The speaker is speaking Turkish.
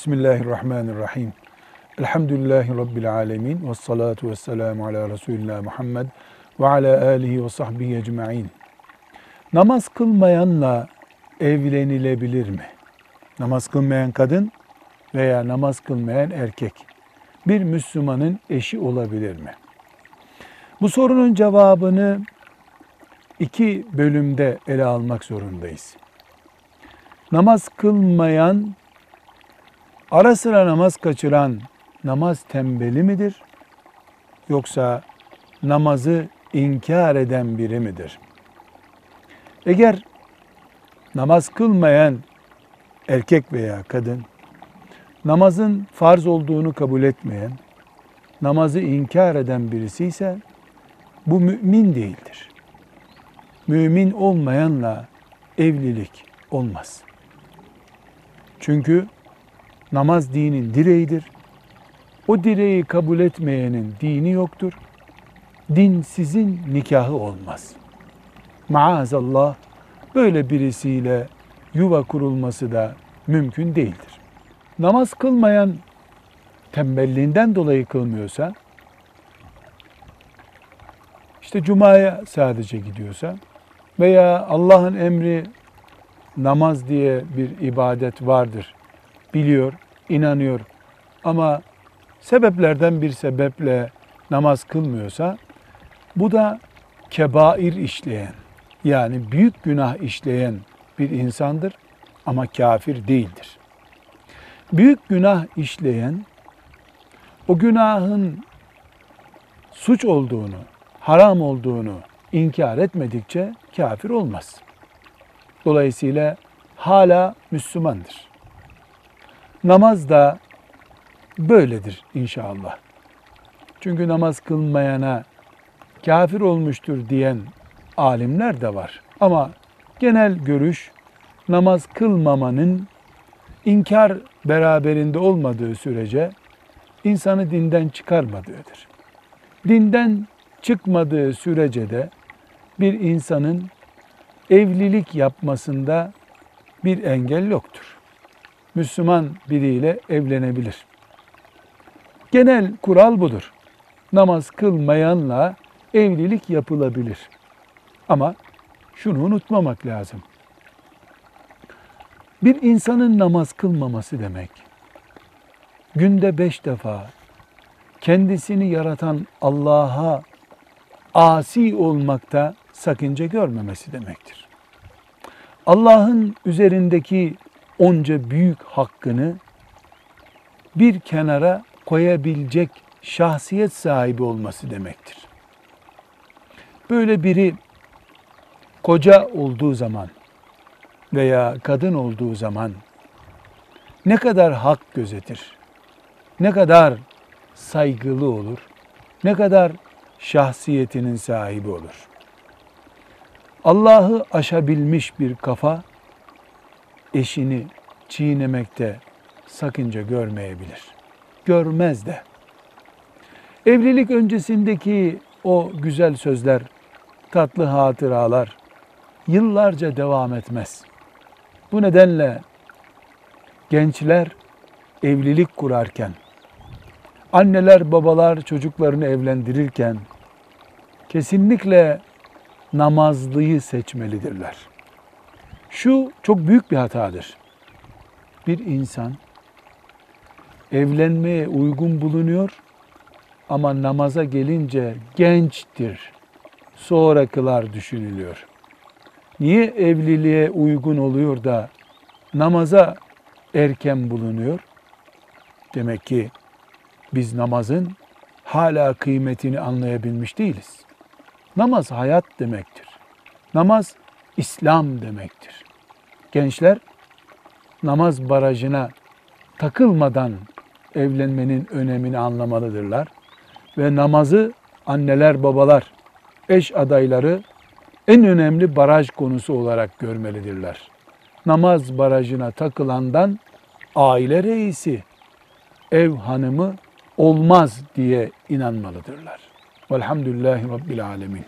Bismillahirrahmanirrahim. Elhamdülillahi Rabbil alemin. Ve salatu ve selamu ala Resulillah Muhammed ve ala alihi ve sahbihi ecma'in. Namaz kılmayanla evlenilebilir mi? Namaz kılmayan kadın veya namaz kılmayan erkek bir Müslümanın eşi olabilir mi? Bu sorunun cevabını iki bölümde ele almak zorundayız. Namaz kılmayan, ara sıra namaz kaçıran namaz tembeli midir? Yoksa namazı inkar eden biri midir? Eğer namaz kılmayan erkek veya kadın, namazın farz olduğunu kabul etmeyen, namazı inkar eden birisi ise bu mümin değildir. Mümin olmayanla evlilik olmaz. Çünkü namaz dinin direğidir. O direği kabul etmeyenin dini yoktur. Din sizin nikahı olmaz. Maazallah böyle birisiyle yuva kurulması da mümkün değildir. Namaz kılmayan tembelliğinden dolayı kılmıyorsa, işte cumaya sadece gidiyorsa veya Allah'ın emri namaz diye bir ibadet vardır. Biliyor, inanıyor ama sebeplerden bir sebeple namaz kılmıyorsa bu da kebair işleyen yani büyük günah işleyen bir insandır ama kafir değildir. Büyük günah işleyen o günahın suç olduğunu, haram olduğunu inkar etmedikçe kafir olmaz. Dolayısıyla hala Müslümandır. Namaz da böyledir inşallah. Çünkü namaz kılmayana kafir olmuştur diyen alimler de var. Ama genel görüş namaz kılmamanın inkar beraberinde olmadığı sürece insanı dinden çıkarmadığıdır. Dinden çıkmadığı sürece de bir insanın evlilik yapmasında bir engel yoktur. Müslüman biriyle evlenebilir. Genel kural budur. Namaz kılmayanla evlilik yapılabilir. Ama şunu unutmamak lazım. Bir insanın namaz kılmaması demek, günde beş defa kendisini yaratan Allah'a asi olmakta sakınca görmemesi demektir. Allah'ın üzerindeki onca büyük hakkını bir kenara koyabilecek şahsiyet sahibi olması demektir. Böyle biri koca olduğu zaman veya kadın olduğu zaman ne kadar hak gözetir, ne kadar saygılı olur, ne kadar şahsiyetinin sahibi olur. Allah'ı aşabilmiş bir kafa eşini çiğnemekte sakınca görmeyebilir. Görmez de. Evlilik öncesindeki o güzel sözler, tatlı hatıralar yıllarca devam etmez. Bu nedenle gençler evlilik kurarken, anneler babalar çocuklarını evlendirirken kesinlikle namazlıyı seçmelidirler. Şu çok büyük bir hatadır. Bir insan evlenmeye uygun bulunuyor ama namaza gelince gençtir. Sonra kılar düşünülüyor. Niye evliliğe uygun oluyor da namaza erken bulunuyor? Demek ki biz namazın hala kıymetini anlayabilmiş değiliz. Namaz hayat demektir. Namaz İslam demektir. Gençler namaz barajına takılmadan evlenmenin önemini anlamalıdırlar ve namazı anneler, babalar, eş adayları en önemli baraj konusu olarak görmelidirler. Namaz barajına takılandan aile reisi, ev hanımı olmaz diye inanmalıdırlar. Velhamdülillahi Rabbil Alemin.